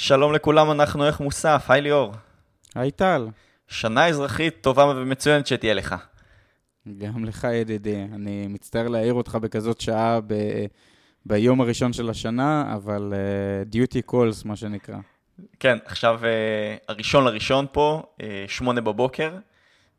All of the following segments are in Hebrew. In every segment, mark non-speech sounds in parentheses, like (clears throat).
שלום לכולם, אנחנו איך מוסף, היי ליאור. היי טל. שנה אזרחית טובה ומצוינת שתהיה לך. גם לך ידידי, אני מצטער להעיר אותך בכזאת שעה ב... ביום הראשון של השנה, אבל uh, duty calls, מה שנקרא. כן, עכשיו uh, הראשון לראשון פה, uh, שמונה בבוקר.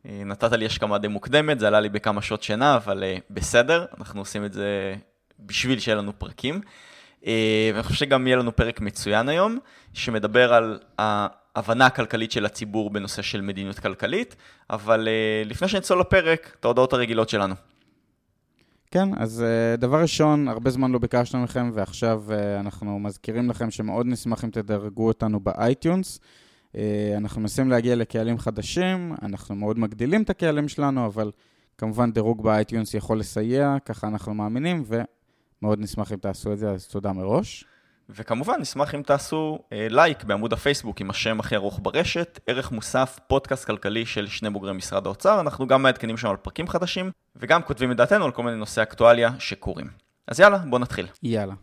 Uh, נתת לי השכמה די מוקדמת, זה עלה לי בכמה שעות שינה, אבל uh, בסדר, אנחנו עושים את זה בשביל שיהיה לנו פרקים. Uh, ואני חושב שגם יהיה לנו פרק מצוין היום, שמדבר על ההבנה הכלכלית של הציבור בנושא של מדיניות כלכלית, אבל uh, לפני שנצלול לפרק, את ההודעות הרגילות שלנו. כן, אז uh, דבר ראשון, הרבה זמן לא ביקשנו מכם, ועכשיו אנחנו מזכירים לכם שמאוד נשמח אם תדרגו אותנו ב-iTunes. אנחנו מנסים להגיע לקהלים חדשים, אנחנו מאוד מגדילים את הקהלים שלנו, אבל כמובן דירוג ב-iTunes יכול לסייע, ככה אנחנו מאמינים, ומאוד נשמח אם תעשו את זה, אז תודה מראש. וכמובן, נשמח אם תעשו אה, לייק בעמוד הפייסבוק עם השם הכי ארוך ברשת, ערך מוסף, פודקאסט כלכלי של שני בוגרי משרד האוצר, אנחנו גם מעדכנים שם על פרקים חדשים, וגם כותבים את דעתנו על כל מיני נושאי אקטואליה שקורים. אז יאללה, בוא נתחיל. יאללה.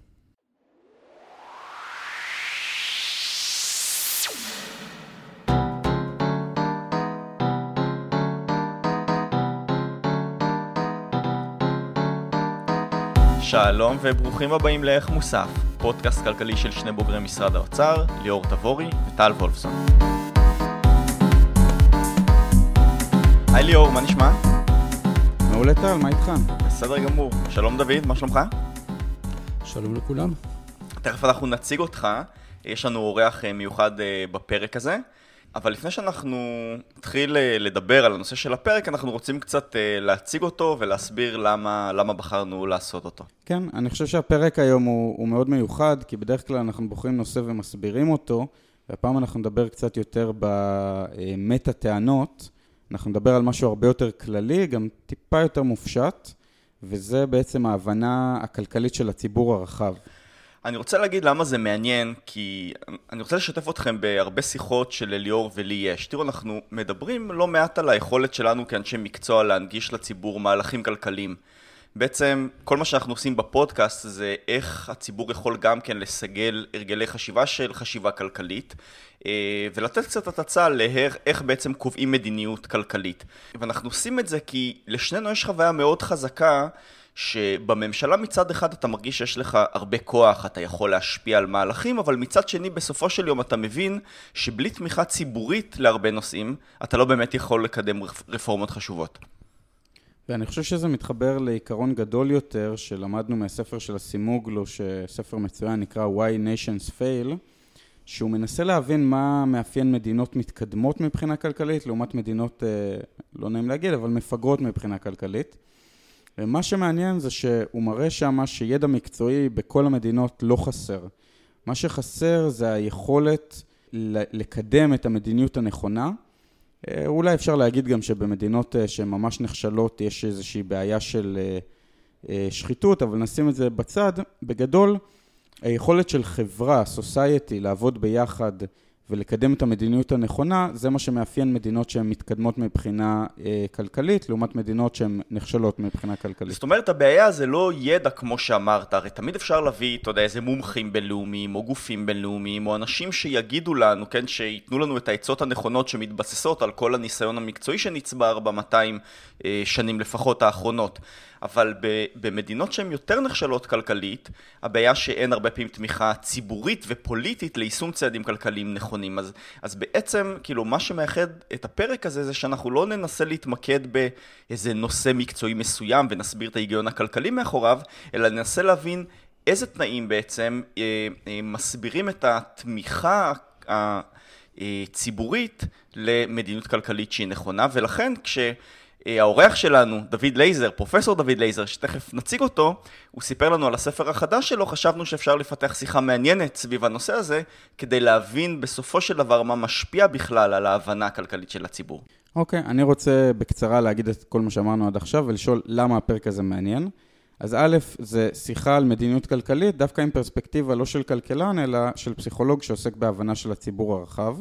שלום וברוכים הבאים לערך מוסף, פודקאסט כלכלי של שני בוגרי משרד האוצר, ליאור תבורי וטל וולפסון. היי ליאור, מה נשמע? מעולה טל, מה איתך? בסדר גמור. שלום דוד, מה שלומך? שלום לכולם. תכף אנחנו נציג אותך, יש לנו אורח אה, מיוחד אה, בפרק הזה. אבל לפני שאנחנו נתחיל אה, לדבר על הנושא של הפרק, אנחנו רוצים קצת אה, להציג אותו ולהסביר למה, למה בחרנו לעשות אותו. כן, אני חושב שהפרק היום הוא, הוא מאוד מיוחד, כי בדרך כלל אנחנו בוחרים נושא ומסבירים אותו, והפעם אנחנו נדבר קצת יותר במטה טענות. אנחנו נדבר על משהו הרבה יותר כללי, גם טיפה יותר מופשט, וזה בעצם ההבנה הכלכלית של הציבור הרחב. אני רוצה להגיד למה זה מעניין, כי אני רוצה לשתף אתכם בהרבה שיחות שלליאור ולי יש. תראו, אנחנו מדברים לא מעט על היכולת שלנו כאנשי מקצוע להנגיש לציבור מהלכים כלכליים. בעצם כל מה שאנחנו עושים בפודקאסט זה איך הציבור יכול גם כן לסגל הרגלי חשיבה של חשיבה כלכלית אה, ולתת קצת הצצה לאיך בעצם קובעים מדיניות כלכלית. ואנחנו עושים את זה כי לשנינו יש חוויה מאוד חזקה שבממשלה מצד אחד אתה מרגיש שיש לך הרבה כוח, אתה יכול להשפיע על מהלכים, אבל מצד שני בסופו של יום אתה מבין שבלי תמיכה ציבורית להרבה נושאים, אתה לא באמת יכול לקדם רפורמות חשובות. ואני חושב שזה מתחבר לעיקרון גדול יותר שלמדנו מהספר של הסימוגלו, שספר מצוין נקרא Why Nations Fail, שהוא מנסה להבין מה מאפיין מדינות מתקדמות מבחינה כלכלית לעומת מדינות, אה, לא נעים להגיד, אבל מפגרות מבחינה כלכלית. ומה שמעניין זה שהוא מראה שמה שידע מקצועי בכל המדינות לא חסר. מה שחסר זה היכולת לקדם את המדיניות הנכונה. אה, אולי אפשר להגיד גם שבמדינות אה, שהן ממש נכשלות יש איזושהי בעיה של אה, שחיתות, אבל נשים את זה בצד. בגדול, היכולת של חברה, סוסייטי, לעבוד ביחד ולקדם את המדיניות הנכונה, זה מה שמאפיין מדינות שהן מתקדמות מבחינה אה, כלכלית, לעומת מדינות שהן נכשלות מבחינה כלכלית. זאת אומרת, הבעיה זה לא ידע כמו שאמרת, הרי תמיד אפשר להביא, אתה יודע, איזה מומחים בינלאומיים, או גופים בינלאומיים, או אנשים שיגידו לנו, כן, שייתנו לנו את העצות הנכונות שמתבססות על כל הניסיון המקצועי שנצבר ב-200 אה, שנים לפחות האחרונות. אבל במדינות שהן יותר נחשלות כלכלית, הבעיה שאין הרבה פעמים תמיכה ציבורית ופוליטית ליישום צעדים כלכליים נכונים. אז, אז בעצם, כאילו, מה שמאחד את הפרק הזה זה שאנחנו לא ננסה להתמקד באיזה נושא מקצועי מסוים ונסביר את ההיגיון הכלכלי מאחוריו, אלא ננסה להבין איזה תנאים בעצם אה, אה, מסבירים את התמיכה הציבורית למדיניות כלכלית שהיא נכונה, ולכן כש... אה, האורח שלנו, דוד לייזר, פרופסור דוד לייזר, שתכף נציג אותו, הוא סיפר לנו על הספר החדש שלו, חשבנו שאפשר לפתח שיחה מעניינת סביב הנושא הזה, כדי להבין בסופו של דבר מה משפיע בכלל על ההבנה הכלכלית של הציבור. אוקיי, okay, אני רוצה בקצרה להגיד את כל מה שאמרנו עד עכשיו ולשאול למה הפרק הזה מעניין. אז א', זה שיחה על מדיניות כלכלית, דווקא עם פרספקטיבה לא של כלכלן, אלא של פסיכולוג שעוסק בהבנה של הציבור הרחב.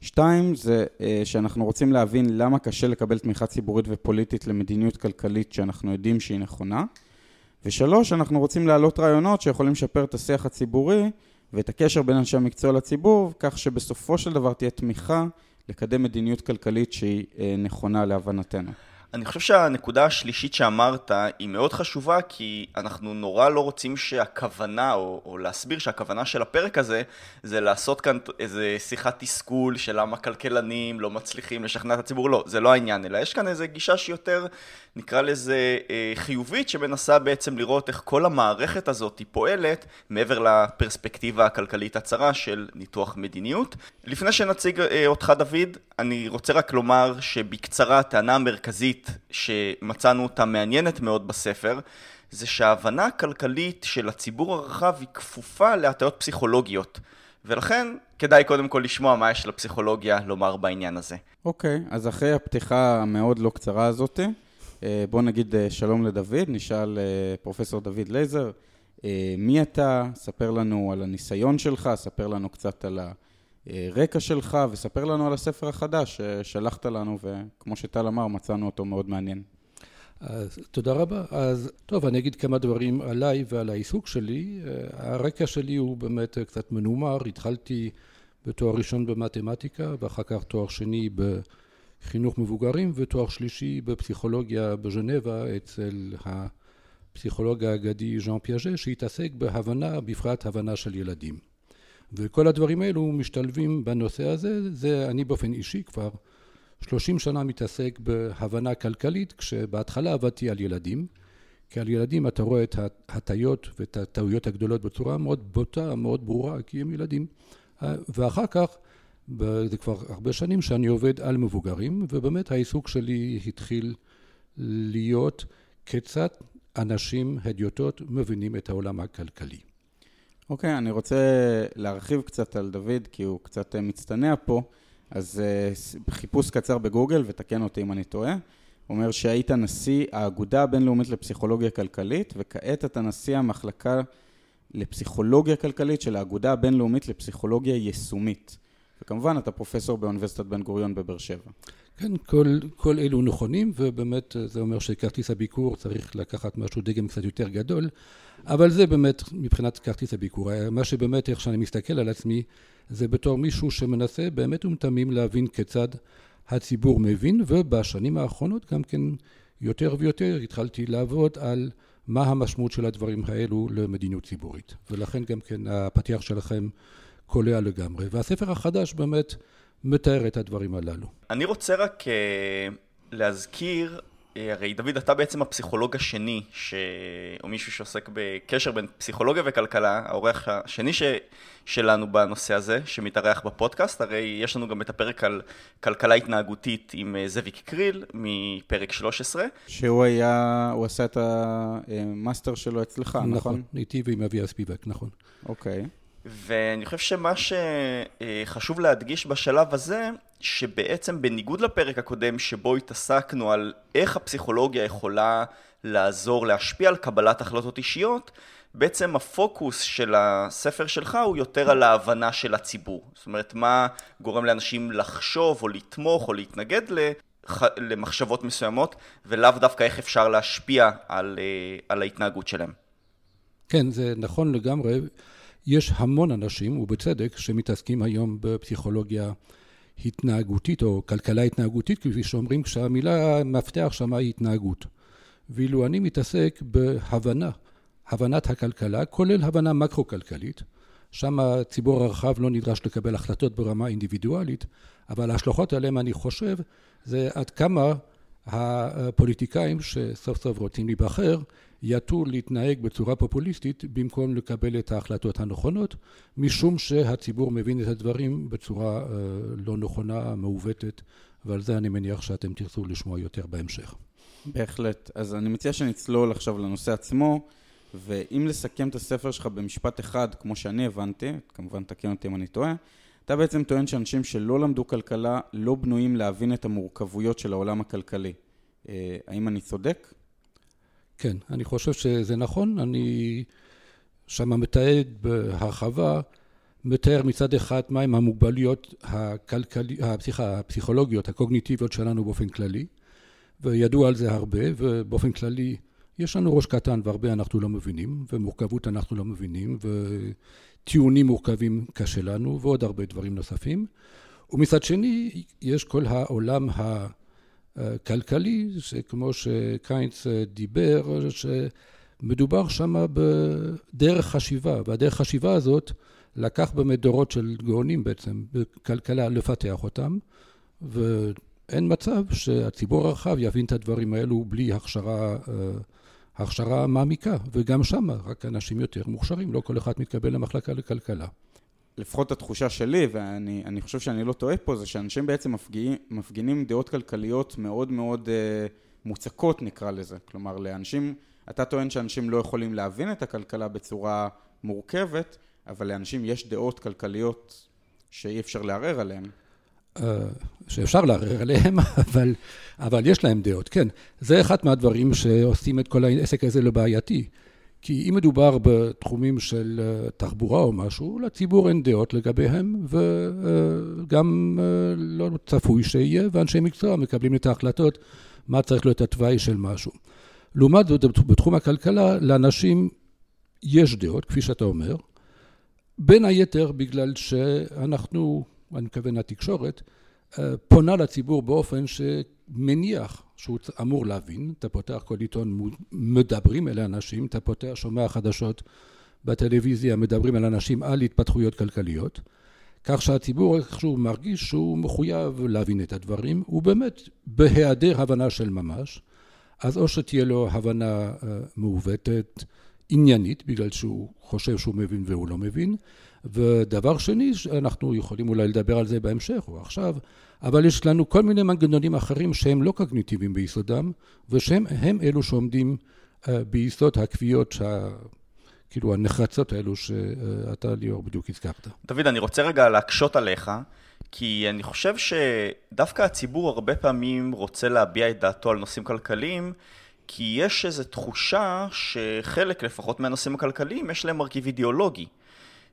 שתיים, זה אה, שאנחנו רוצים להבין למה קשה לקבל תמיכה ציבורית ופוליטית למדיניות כלכלית שאנחנו יודעים שהיא נכונה. ושלוש, אנחנו רוצים להעלות רעיונות שיכולים לשפר את השיח הציבורי ואת הקשר בין אנשי המקצוע לציבור, כך שבסופו של דבר תהיה תמיכה לקדם מדיניות כלכלית שהיא אה, נכונה להבנתנו. אני חושב שהנקודה השלישית שאמרת היא מאוד חשובה כי אנחנו נורא לא רוצים שהכוונה, או, או להסביר שהכוונה של הפרק הזה זה לעשות כאן איזה שיחת תסכול של למה כלכלנים לא מצליחים לשכנע את הציבור, לא, זה לא העניין, אלא יש כאן איזה גישה שיותר, נקרא לזה אה, חיובית, שמנסה בעצם לראות איך כל המערכת הזאת היא פועלת מעבר לפרספקטיבה הכלכלית הצרה של ניתוח מדיניות. לפני שנציג אה, אותך דוד, אני רוצה רק לומר שבקצרה הטענה המרכזית שמצאנו אותה מעניינת מאוד בספר, זה שההבנה הכלכלית של הציבור הרחב היא כפופה להטיות פסיכולוגיות. ולכן כדאי קודם כל לשמוע מה יש לפסיכולוגיה לומר בעניין הזה. אוקיי, okay, אז אחרי הפתיחה המאוד לא קצרה הזאת, בוא נגיד אה, שלום לדוד, נשאל אה, פרופסור דוד לייזר, מי אתה? ספר לנו על הניסיון שלך, ספר לנו קצת על. הרקע שלך, וספר לנו על הספר החדש ששלחת לנו, וכמו שטל אמר, מצאנו אותו מאוד מעניין. אז תודה רבה. אז טוב, אני אגיד כמה דברים עליי ועל העיסוק שלי. הרקע שלי הוא באמת קצת מנומר. התחלתי בתואר ראשון במתמטיקה, ואחר כך תואר שני בחינוך מבוגרים, ותואר שלישי בפסיכולוגיה בז'נבה אצל הפסיכולוג האגדי ז'אן פיאז'ה, שהתעסק בהבנה, בפרט הבנה של ילדים. וכל הדברים האלו משתלבים בנושא הזה, זה אני באופן אישי כבר שלושים שנה מתעסק בהבנה כלכלית, כשבהתחלה עבדתי על ילדים, כי על ילדים אתה רואה את ההטיות ואת הטעויות הגדולות בצורה מאוד בוטה, מאוד ברורה, כי הם ילדים. ואחר כך, זה כבר הרבה שנים שאני עובד על מבוגרים, ובאמת העיסוק שלי התחיל להיות כיצד אנשים, הדיוטות, מבינים את העולם הכלכלי. אוקיי, okay, אני רוצה להרחיב קצת על דוד, כי הוא קצת אה, מצטנע פה. אז uh, חיפוש קצר בגוגל, ותקן אותי אם אני טועה, אומר שהיית נשיא האגודה הבינלאומית לפסיכולוגיה כלכלית, וכעת אתה נשיא המחלקה לפסיכולוגיה כלכלית של האגודה הבינלאומית לפסיכולוגיה יישומית. וכמובן, אתה פרופסור באוניברסיטת בן גוריון בבאר שבע. כן, כל, כל אלו נכונים, ובאמת זה אומר שכרטיס הביקור צריך לקחת משהו דגם קצת יותר גדול, אבל זה באמת מבחינת כרטיס הביקור. מה שבאמת, איך שאני מסתכל על עצמי, זה בתור מישהו שמנסה באמת ומתמים להבין כיצד הציבור מבין, ובשנים האחרונות גם כן יותר ויותר התחלתי לעבוד על מה המשמעות של הדברים האלו למדיניות ציבורית. ולכן גם כן הפתיח שלכם קולע לגמרי. והספר החדש באמת מתאר את הדברים הללו. אני רוצה רק uh, להזכיר, uh, הרי דוד, אתה בעצם הפסיכולוג השני, ש... או מישהו שעוסק בקשר בין פסיכולוגיה וכלכלה, האורח השני ש... שלנו בנושא הזה, שמתארח בפודקאסט, הרי יש לנו גם את הפרק על כלכלה התנהגותית עם uh, זאביק קריל, מפרק 13. שהוא היה, הוא עשה את המאסטר שלו אצלך, נכון? נכון, איתי ועם אביה ספיבק, נכון. אוקיי. Okay. ואני חושב שמה שחשוב להדגיש בשלב הזה, שבעצם בניגוד לפרק הקודם שבו התעסקנו על איך הפסיכולוגיה יכולה לעזור להשפיע על קבלת החלטות אישיות, בעצם הפוקוס של הספר שלך הוא יותר על ההבנה של הציבור. זאת אומרת, מה גורם לאנשים לחשוב או לתמוך או להתנגד למחשבות מסוימות, ולאו דווקא איך אפשר להשפיע על, אה, על ההתנהגות שלהם. כן, זה נכון לגמרי. יש המון אנשים, ובצדק, שמתעסקים היום בפסיכולוגיה התנהגותית או כלכלה התנהגותית, כפי שאומרים, כשהמילה המפתח שמה היא התנהגות. ואילו אני מתעסק בהבנה, הבנת הכלכלה, כולל הבנה מקרו-כלכלית, שם הציבור הרחב לא נדרש לקבל החלטות ברמה אינדיבידואלית, אבל ההשלכות עליהן, אני חושב, זה עד כמה הפוליטיקאים שסוף סוף רוצים להיבחר, יטו להתנהג בצורה פופוליסטית במקום לקבל את ההחלטות הנכונות, משום שהציבור מבין את הדברים בצורה אה, לא נכונה, מעוותת, ועל זה אני מניח שאתם תרצו לשמוע יותר בהמשך. בהחלט. אז אני מציע שנצלול עכשיו לנושא עצמו, ואם לסכם את הספר שלך במשפט אחד, כמו שאני הבנתי, כמובן תקן אותי אם אני טועה, אתה בעצם טוען שאנשים שלא למדו כלכלה לא בנויים להבין את המורכבויות של העולם הכלכלי. אה, האם אני צודק? כן, אני חושב שזה נכון. אני שם מתעד בהרחבה, מתאר מצד אחד מהם המוגבלויות הכלכלי, סליחה, הפסיכולוגיות, הקוגניטיביות שלנו באופן כללי, וידוע על זה הרבה, ובאופן כללי יש לנו ראש קטן והרבה אנחנו לא מבינים, ומורכבות אנחנו לא מבינים, וטיעונים מורכבים קשה לנו, ועוד הרבה דברים נוספים. ומצד שני, יש כל העולם הכלכלי, שכמו שקיינץ דיבר, שמדובר שם בדרך חשיבה, והדרך חשיבה הזאת לקח באמת דורות של גאונים בעצם, בכלכלה, לפתח אותם, ואין מצב שהציבור הרחב יבין את הדברים האלו בלי הכשרה הכשרה מעמיקה, וגם שם רק אנשים יותר מוכשרים, לא כל אחד מתקבל למחלקה לכלכלה. לפחות התחושה שלי, ואני חושב שאני לא טועה פה, זה שאנשים בעצם מפגינים, מפגינים דעות כלכליות מאוד מאוד אה, מוצקות נקרא לזה. כלומר, לאנשים, אתה טוען שאנשים לא יכולים להבין את הכלכלה בצורה מורכבת, אבל לאנשים יש דעות כלכליות שאי אפשר לערער עליהן. אה, שאפשר לערער עליהם, (laughs) אבל, אבל יש להם דעות, כן. זה אחד מהדברים שעושים את כל העסק הזה לבעייתי. כי אם מדובר בתחומים של אה, תחבורה או משהו, לציבור אין דעות לגביהם, וגם אה, לא צפוי שיהיה, ואנשי מקצוע מקבלים את ההחלטות מה צריך להיות התוואי של משהו. לעומת זאת, בתחום הכלכלה, לאנשים יש דעות, כפי שאתה אומר, בין היתר בגלל שאנחנו אני מתכוון לתקשורת, אה, פונה לציבור באופן שמניח שהוא אמור להבין, אתה פותח כל עיתון, מדברים אל האנשים, אתה פותח, שומע חדשות בטלוויזיה, מדברים אל אנשים על התפתחויות כלכליות, כך שהציבור איכשהו מרגיש שהוא מחויב להבין את הדברים, הוא באמת בהיעדר הבנה של ממש, אז או שתהיה לו הבנה אה, מעוותת, עניינית, בגלל שהוא חושב שהוא מבין והוא לא מבין, ודבר שני, אנחנו יכולים אולי לדבר על זה בהמשך או עכשיו, אבל יש לנו כל מיני מנגנונים אחרים שהם לא קוגניטיביים ביסודם, ושהם אלו שעומדים uh, ביסוד הקביעות שה... כאילו הנחרצות האלו שאתה ליאור בדיוק הזכרת. דוד, אני רוצה רגע להקשות עליך, כי אני חושב שדווקא הציבור הרבה פעמים רוצה להביע את דעתו על נושאים כלכליים, כי יש איזו תחושה שחלק לפחות מהנושאים הכלכליים יש להם מרכיב אידיאולוגי.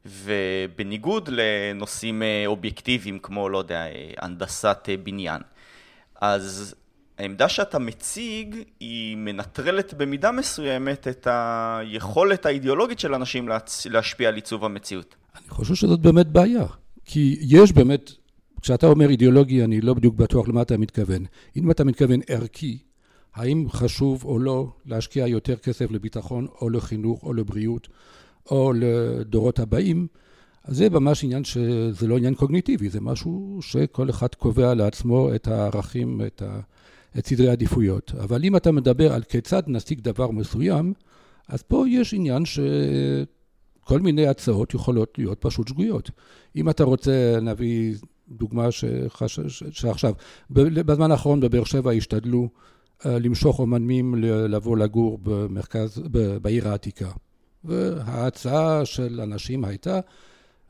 ובניגוד לנושאים אה, אובייקטיביים כמו, לא יודע, אה, הנדסת אה, בניין, אז העמדה שאתה מציג היא מנטרלת במידה מסוימת את היכולת האידיאולוגית של אנשים להשפיע על עיצוב המציאות. אני חושב שזאת באמת בעיה, כי יש באמת, כשאתה אומר אידיאולוגי, אני לא בדיוק בטוח למה אתה מתכוון. אם אתה מתכוון ערכי, האם חשוב או לא להשקיע יותר כסף לביטחון או לחינוך או לבריאות או לדורות הבאים, אז זה ממש עניין שזה לא עניין קוגניטיבי, זה משהו שכל אחד קובע לעצמו את הערכים, את, ה, את סדרי העדיפויות. אבל אם אתה מדבר על כיצד נשיג דבר מסוים, אז פה יש עניין שכל מיני הצעות יכולות להיות פשוט שגויות. אם אתה רוצה, נביא דוגמה שחש... שעכשיו, בזמן האחרון בבאר שבע השתדלו אה, למשוך אומנים לבוא לגור במרכז, בעיר העתיקה. וההצעה של אנשים הייתה,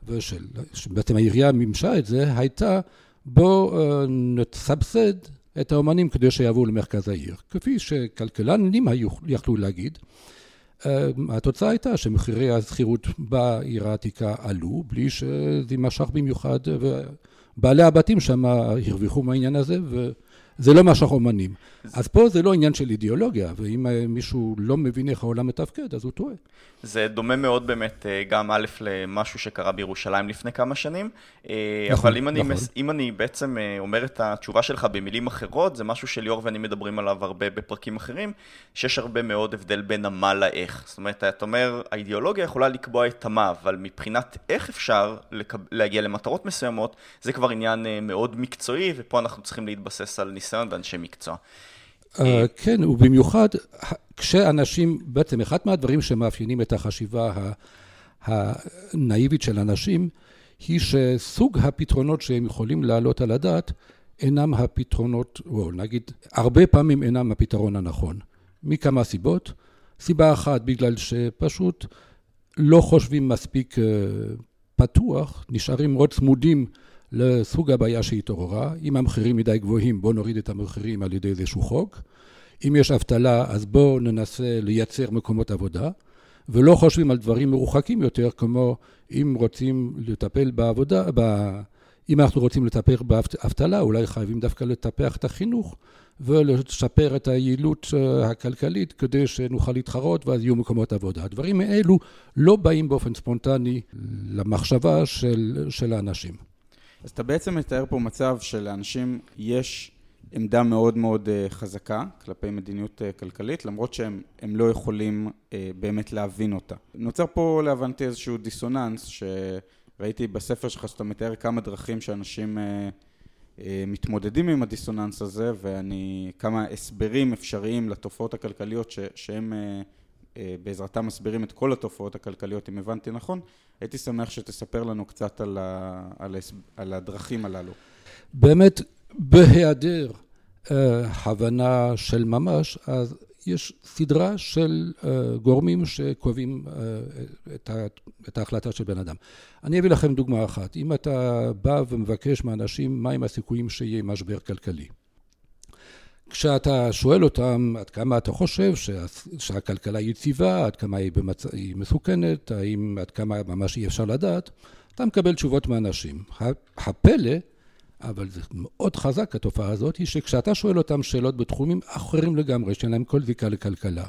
ושבעצם העירייה מימשה את זה, הייתה בואו אה, נסבסד את האומנים כדי שיבואו למרכז העיר. כפי שכלכלנים יכלו להגיד, אה, התוצאה הייתה שמחירי השכירות בעיר העתיקה עלו, בלי שזה משך במיוחד, ובעלי הבתים שם הרוויחו מהעניין הזה, זה לא משך אומנים. אז פה זה לא עניין של אידיאולוגיה, ואם אה, מישהו לא מבין איך העולם מתפקד, אז הוא טועה. זה דומה מאוד באמת אה, גם א' למשהו שקרה בירושלים לפני כמה שנים, אה, נכון, אבל אם אני, נכון. מס... אם אני בעצם אומר את התשובה שלך במילים אחרות, זה משהו שליאור ואני מדברים עליו הרבה בפרקים אחרים, שיש הרבה מאוד הבדל בין המה לאיך. זאת אומרת, אתה אומר, האידיאולוגיה יכולה לקבוע את המה, אבל מבחינת איך אפשר לקב... להגיע למטרות מסוימות, זה כבר עניין מאוד מקצועי, ופה אנחנו צריכים להתבסס על ניסיון ואנשי מקצוע. אה, כן, ובמיוחד כשאנשים, בעצם אחד מהדברים שמאפיינים את החשיבה הנאיבית של אנשים, היא שסוג הפתרונות שהם יכולים להעלות על הדעת אינם הפתרונות, או נגיד, הרבה פעמים אינם הפתרון הנכון. מכמה סיבות. סיבה אחת, בגלל שפשוט לא חושבים מספיק אה, פתוח, נשארים מאוד צמודים לסוג הבעיה שהתעוררה. אם המחירים מדי גבוהים, בואו נוריד את המחירים על ידי איזשהו חוק. אם יש אבטלה, אז בואו ננסה לייצר מקומות עבודה. ולא חושבים על דברים מרוחקים יותר, כמו אם רוצים לטפל בעבודה, ב... אם אנחנו רוצים לטפח באבטלה, אולי חייבים דווקא לטפח את החינוך ולשפר את היעילות אה, הכלכלית כדי שנוכל להתחרות ואז יהיו מקומות עבודה. הדברים האלו לא באים באופן ספונטני למחשבה של, של האנשים. אז אתה בעצם מתאר פה מצב שלאנשים יש עמדה מאוד מאוד אה, חזקה כלפי מדיניות אה, כלכלית, למרות שהם לא יכולים באמת להבין אותה. נוצר פה להבנתי איזשהו דיסוננס שראיתי בספר שלך שאתה מתאר כמה דרכים שאנשים אה, מתמודדים עם הדיסוננס הזה ואני כמה הסברים אפשריים לתופעות הכלכליות ש, שהם בעזרתם מסבירים את כל התופעות הכלכליות אם הבנתי נכון הייתי שמח שתספר לנו קצת על, ה, על, על הדרכים הללו. באמת בהיעדר הבנה של ממש אז יש סדרה של uh, גורמים שקובעים uh, את, ה, את ההחלטה של בן אדם. אני אביא לכם דוגמה אחת. אם אתה בא ומבקש מאנשים מהם הסיכויים שיהיה משבר כלכלי. כשאתה שואל אותם עד כמה אתה חושב שה, שהכלכלה יציבה, עד כמה היא, במצ... היא מסוכנת, האם עד כמה ממש אי אפשר לדעת, אתה מקבל תשובות מאנשים. הפלא אבל זה מאוד חזק התופעה הזאת, היא שכשאתה שואל אותם שאלות בתחומים אחרים לגמרי, שאין להם כל זיקה לכלכלה,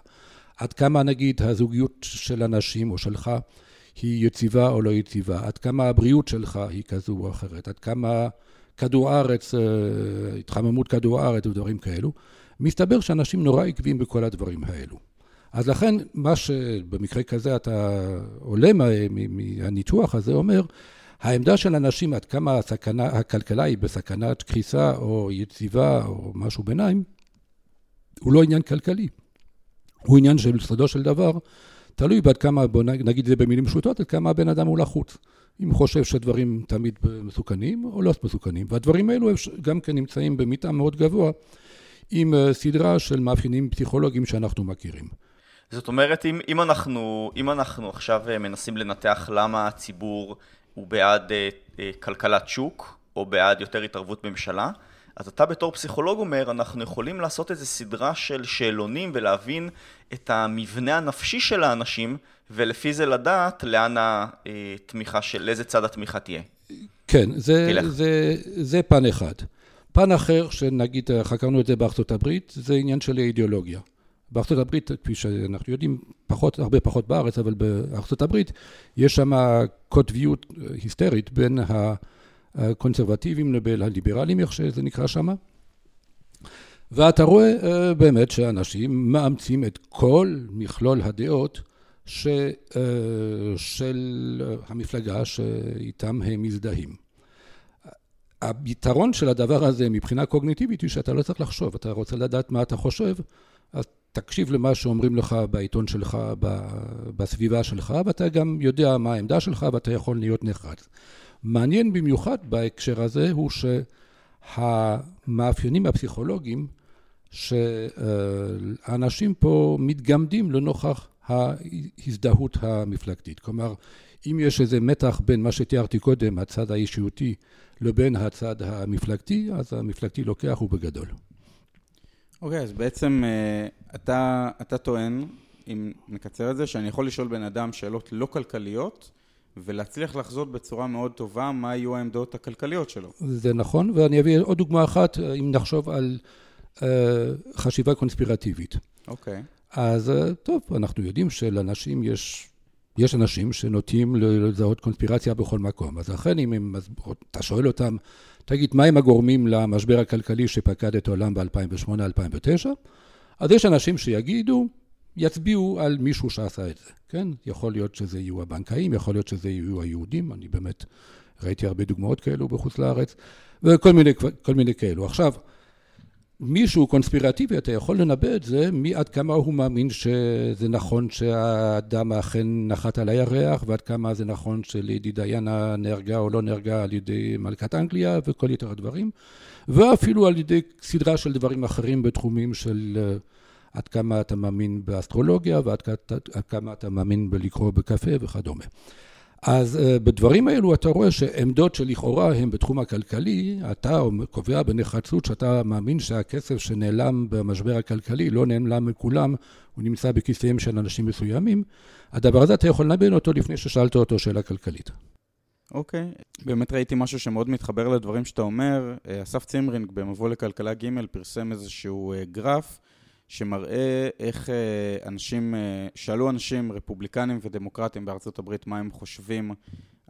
עד כמה נגיד הזוגיות של אנשים או שלך היא יציבה או לא יציבה, עד כמה הבריאות שלך היא כזו או אחרת, עד כמה כדור הארץ, אה, התחממות כדור הארץ ודברים כאלו, מסתבר שאנשים נורא עקביים בכל הדברים האלו. אז לכן, מה שבמקרה כזה אתה עולה מהניתוח הזה אומר, העמדה של אנשים עד כמה הסכנה, הכלכלה היא בסכנת קריסה או יציבה או משהו ביניים, הוא לא עניין כלכלי. הוא עניין של של דבר, תלוי בעד כמה, בוא נגיד את זה במילים פשוטות, עד כמה הבן אדם הוא לחוץ. אם הוא חושב שהדברים תמיד מסוכנים או לא מסוכנים. והדברים האלו גם כן נמצאים במטעם מאוד גבוה עם אה, סדרה של מאפיינים פסיכולוגיים שאנחנו מכירים. זאת אומרת, אם, אם, אנחנו, אם אנחנו עכשיו אה, מנסים לנתח למה הציבור הוא בעד אה, אה, כלכלת שוק, או בעד יותר התערבות ממשלה, אז אתה בתור פסיכולוג אומר, אנחנו יכולים לעשות איזו סדרה של שאלונים ולהבין את המבנה הנפשי של האנשים, ולפי זה לדעת לאן התמיכה של, לאיזה צד התמיכה תהיה. כן, זה, זה, זה פן אחד. פן אחר, שנגיד חקרנו את זה בארצות הברית, זה עניין של אידיאולוגיה. בארצות הברית, כפי שאנחנו יודעים, פחות, הרבה פחות בארץ, אבל בארצות הברית יש שם קוטביות היסטרית בין הקונסרבטיבים לבין הליברלים, איך שזה נקרא שם. ואתה רואה אה, באמת שאנשים מאמצים את כל מכלול הדעות ש, אה, של המפלגה שאיתם הם מזדהים. היתרון של הדבר הזה מבחינה קוגניטיבית היא שאתה לא צריך לחשוב, אתה רוצה לדעת מה אתה חושב, אז תקשיב למה שאומרים לך בעיתון שלך, בסביבה שלך, ואתה גם יודע מה העמדה שלך ואתה יכול להיות נחרץ. מעניין במיוחד בהקשר הזה הוא שהמאפיינים הפסיכולוגיים שאנשים פה מתגמדים לנוכח ההזדהות המפלגתית. כלומר, אם יש איזה מתח בין מה שתיארתי קודם, הצד האישיותי, לבין הצד המפלגתי, אז המפלגתי לוקח ובגדול. אוקיי, okay, אז בעצם אה, אתה, אתה טוען, אם נקצר את זה, שאני יכול לשאול בן אדם שאלות לא כלכליות, ולהצליח לחזות בצורה מאוד טובה מה יהיו העמדות הכלכליות שלו. זה נכון, ואני אביא עוד דוגמה אחת, אם נחשוב על uh, חשיבה קונספירטיבית. אוקיי. Okay. אז uh, טוב, אנחנו יודעים שלאנשים יש, יש אנשים שנוטים לזהות קונספירציה בכל מקום. אז לכן אם הם, אתה שואל אותם, תגיד, מהם הגורמים למשבר הכלכלי שפקד את העולם ב-2008-2009? אז יש אנשים שיגידו, יצביעו על מישהו שעשה את זה, כן? יכול להיות שזה יהיו הבנקאים, יכול להיות שזה יהיו היהודים, אני באמת ראיתי הרבה דוגמאות כאלו בחוץ לארץ, וכל מיני, מיני כאלו. עכשיו, מישהו קונספירטיבי, אתה יכול לנבא את זה מעד כמה הוא מאמין שזה נכון שהאדם אכן נחת על הירח, ועד כמה זה נכון שלידי דיאנה נהרגה או לא נהרגה על ידי מלכת אנגליה, וכל יתר הדברים, ואפילו על ידי סדרה של דברים אחרים בתחומים של אה, עד כמה אתה מאמין באסטרולוגיה, ועד כמה אתה מאמין בלקרוא בקפה וכדומה. אז uh, בדברים האלו אתה רואה שעמדות שלכאורה הן בתחום הכלכלי, אתה קובע בנחרצות שאתה מאמין שהכסף שנעלם במשבר הכלכלי לא נעלם מכולם, הוא נמצא בכיסיהם של אנשים מסוימים, הדבר הזה אתה יכול לנבן אותו לפני ששאלת אותו שאלה כלכלית. אוקיי. באמת ראיתי משהו שמאוד מתחבר לדברים שאתה אומר. אה, אסף צימרינג במבוא לכלכלה ג' פרסם איזשהו אה, גרף שמראה איך אה, אנשים, שאלו אנשים, רפובליקנים ודמוקרטים בארצות הברית, מה הם חושבים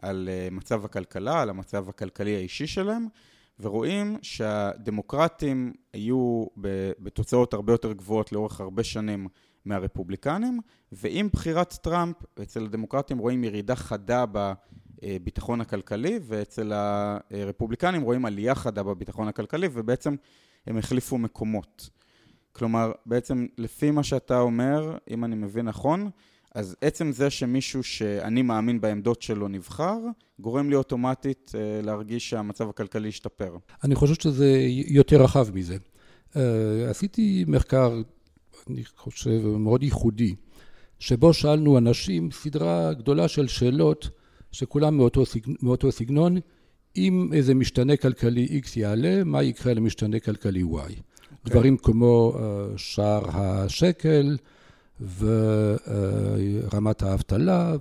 על מצב הכלכלה, על המצב הכלכלי האישי שלהם, ורואים שהדמוקרטים היו בתוצאות הרבה יותר גבוהות לאורך הרבה שנים מהרפובליקנים, ועם בחירת טראמפ, אצל הדמוקרטים רואים ירידה חדה בביטחון הכלכלי, ואצל הרפובליקנים רואים עלייה חדה בביטחון הכלכלי, ובעצם הם החליפו מקומות. כלומר, בעצם לפי מה שאתה אומר, אם אני מבין נכון, אז עצם זה שמישהו שאני מאמין בעמדות שלו נבחר, גורם לי אוטומטית אה, להרגיש שהמצב הכלכלי השתפר. אני חושב שזה יותר רחב מזה. אה, עשיתי מחקר, אני חושב, מאוד ייחודי, שבו שאלנו אנשים סדרה גדולה של שאלות שכולם מאותו, סג... מאותו סגנון, אם איזה משתנה כלכלי X יעלה, מה יקרה למשתנה כלכלי Y. Okay. דברים כמו uh, שער השקל, ורמת האבטלה,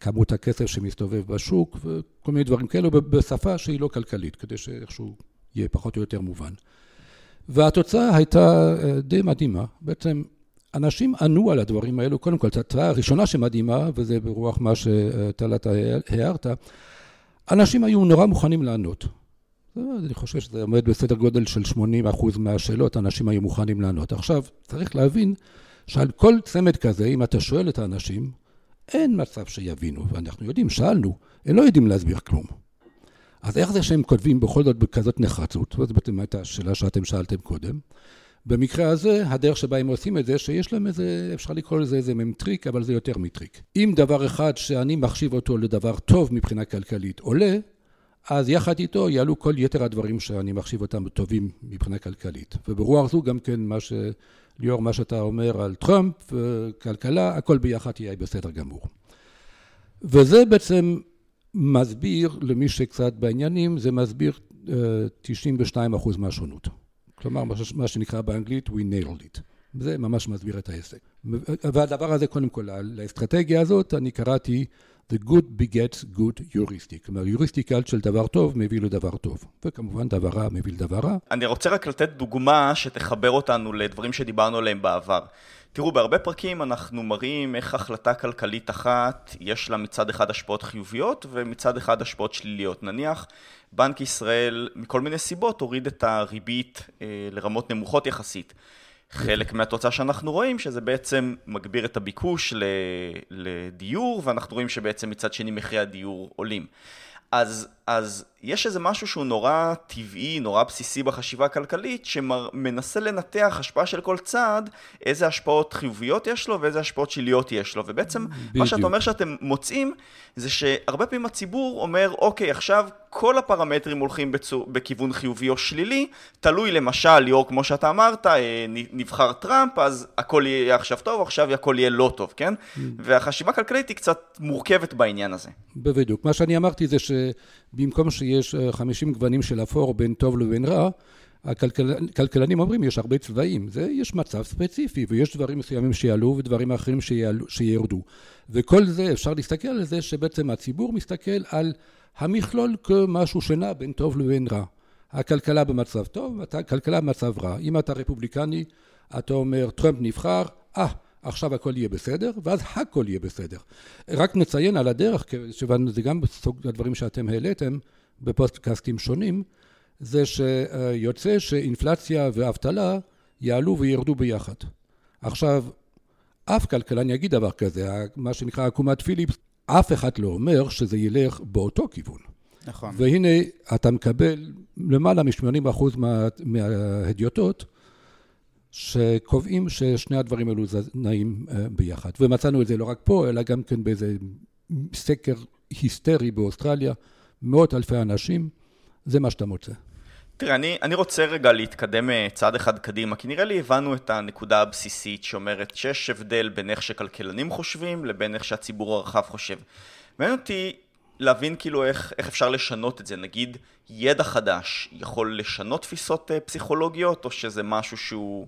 וכמות הכסף שמסתובב בשוק, וכל מיני דברים כאלו בשפה שהיא לא כלכלית, כדי שאיכשהו יהיה פחות או יותר מובן. והתוצאה הייתה אה, די מדהימה. בעצם אנשים ענו על הדברים האלו, קודם כל, התוצאה הראשונה שמדהימה, וזה ברוח מה שטל אתה הערת, אנשים היו נורא מוכנים לענות. אני חושב שזה עומד בסדר גודל של 80% מהשאלות, אנשים היו מוכנים לענות. עכשיו, צריך להבין שעל כל צמד כזה, אם אתה שואל את האנשים, אין מצב שיבינו, ואנחנו יודעים, שאלנו, הם לא יודעים להסביר כלום. אז איך זה שהם כותבים בכל זאת בכזאת נחרצות? זאת בעצם הייתה השאלה שאתם שאלתם קודם. במקרה הזה, הדרך שבה הם עושים את זה, שיש להם איזה, אפשר לקרוא לזה איזה מהם טריק, אבל זה יותר מטריק. אם דבר אחד שאני מחשיב אותו לדבר טוב מבחינה כלכלית עולה, אז יחד איתו יעלו כל יתר הדברים שאני מחשיב אותם טובים מבחינה כלכלית. וברוח זו גם כן מה ש... ליאור, מה שאתה אומר על טראמפ וכלכלה, הכל ביחד יהיה בסדר גמור. וזה בעצם מסביר, למי שקצת בעניינים, זה מסביר 92% אה, מהשונות. כלומר, מה שנקרא באנגלית, we nailed it. זה ממש מסביר את העסק. והדבר הזה, קודם כל, לאסטרטגיה הזאת, אני קראתי The good begets good heuristic. כלומר, heuristic של דבר טוב מביא לדבר טוב. וכמובן, דבר רע מביא לדבר רע. אני רוצה רק לתת דוגמה שתחבר אותנו לדברים שדיברנו עליהם בעבר. תראו, בהרבה פרקים אנחנו מראים איך החלטה כלכלית אחת, יש לה מצד אחד השפעות חיוביות ומצד אחד השפעות שליליות. נניח, בנק ישראל, מכל מיני סיבות, הוריד את הריבית אה, לרמות נמוכות יחסית. חלק מהתוצאה שאנחנו רואים, שזה בעצם מגביר את הביקוש לדיור, ואנחנו רואים שבעצם מצד שני מחירי הדיור עולים. אז, אז יש איזה משהו שהוא נורא טבעי, נורא בסיסי בחשיבה הכלכלית, שמנסה לנתח השפעה של כל צעד, איזה השפעות חיוביות יש לו ואיזה השפעות שליליות יש לו. ובעצם, בדיוק. מה שאתה אומר שאתם מוצאים, זה שהרבה פעמים הציבור אומר, אוקיי, עכשיו כל הפרמטרים הולכים בצור, בכיוון חיובי או שלילי, תלוי למשל, ליאור, כמו שאתה אמרת, אה, נבחר טראמפ, אז הכל יהיה עכשיו טוב, עכשיו הכל יהיה לא טוב, כן? Mm. והחשיבה הכלכלית היא קצת מורכבת בעניין הזה. בדיוק. מה שאני אמרתי זה שבמקום שיש 50 אה, גוונים של אפור בין טוב לבין רע, הכלכלנים אומרים, יש הרבה צבעים, זה, יש מצב ספציפי, ויש דברים מסוימים שיעלו ודברים אחרים שיעלו, שירדו. וכל זה, אפשר להסתכל על זה שבעצם הציבור מסתכל על המכלול כמשהו שנע בין טוב לבין רע. הכלכלה במצב טוב, הכלכלה במצב רע. אם אתה רפובליקני, אתה אומר, טראמפ נבחר, אה, עכשיו הכל יהיה בסדר, ואז הכל יהיה בסדר. רק נציין על הדרך, זה גם בסוג הדברים שאתם העליתם בפודקאסטים שונים, זה שיוצא שאינפלציה ואבטלה יעלו וירדו ביחד. עכשיו, אף כלכלן יגיד דבר כזה, מה שנקרא עקומת פיליפס, אף אחד לא אומר שזה ילך באותו כיוון. נכון. והנה, אתה מקבל למעלה מ-80% מה, מההדיוטות שקובעים ששני הדברים האלו נעים אה, ביחד. ומצאנו את זה לא רק פה, אלא גם כן באיזה סקר היסטרי באוסטרליה, מאות אלפי אנשים, זה מה שאתה מוצא. תראה, אני, אני רוצה רגע להתקדם אה, צעד אחד קדימה, כי נראה לי הבנו את הנקודה הבסיסית שאומרת שיש הבדל בין איך שכלכלנים חושבים לבין איך שהציבור הרחב חושב. מעניין אותי להבין כאילו איך, איך אפשר לשנות את זה, נגיד ידע חדש יכול לשנות תפיסות uh, פסיכולוגיות, או שזה משהו שהוא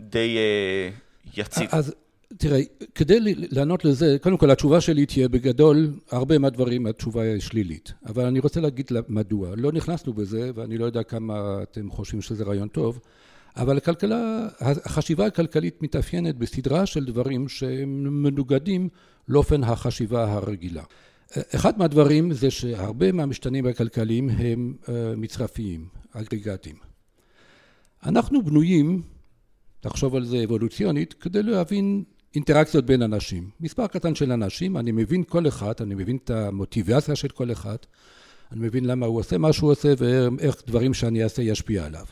די uh, יציב? אז תראה, כדי לענות לזה, קודם כל התשובה שלי תהיה בגדול, הרבה מהדברים התשובה היא שלילית. אבל אני רוצה להגיד מדוע. לא נכנסנו בזה, ואני לא יודע כמה אתם חושבים שזה רעיון טוב, אבל הכלכלה, החשיבה הכלכלית מתאפיינת בסדרה של דברים שהם מנוגדים לאופן החשיבה הרגילה. אחד מהדברים זה שהרבה מהמשתנים הכלכליים הם אה, מצרפיים, אגרגטיים. אנחנו בנויים, תחשוב על זה אבולוציונית, כדי להבין אינטראקציות בין אנשים. מספר קטן של אנשים, אני מבין כל אחד, אני מבין את המוטיבציה של כל אחד, אני מבין למה הוא עושה מה שהוא עושה ואיך דברים שאני אעשה ישפיע עליו.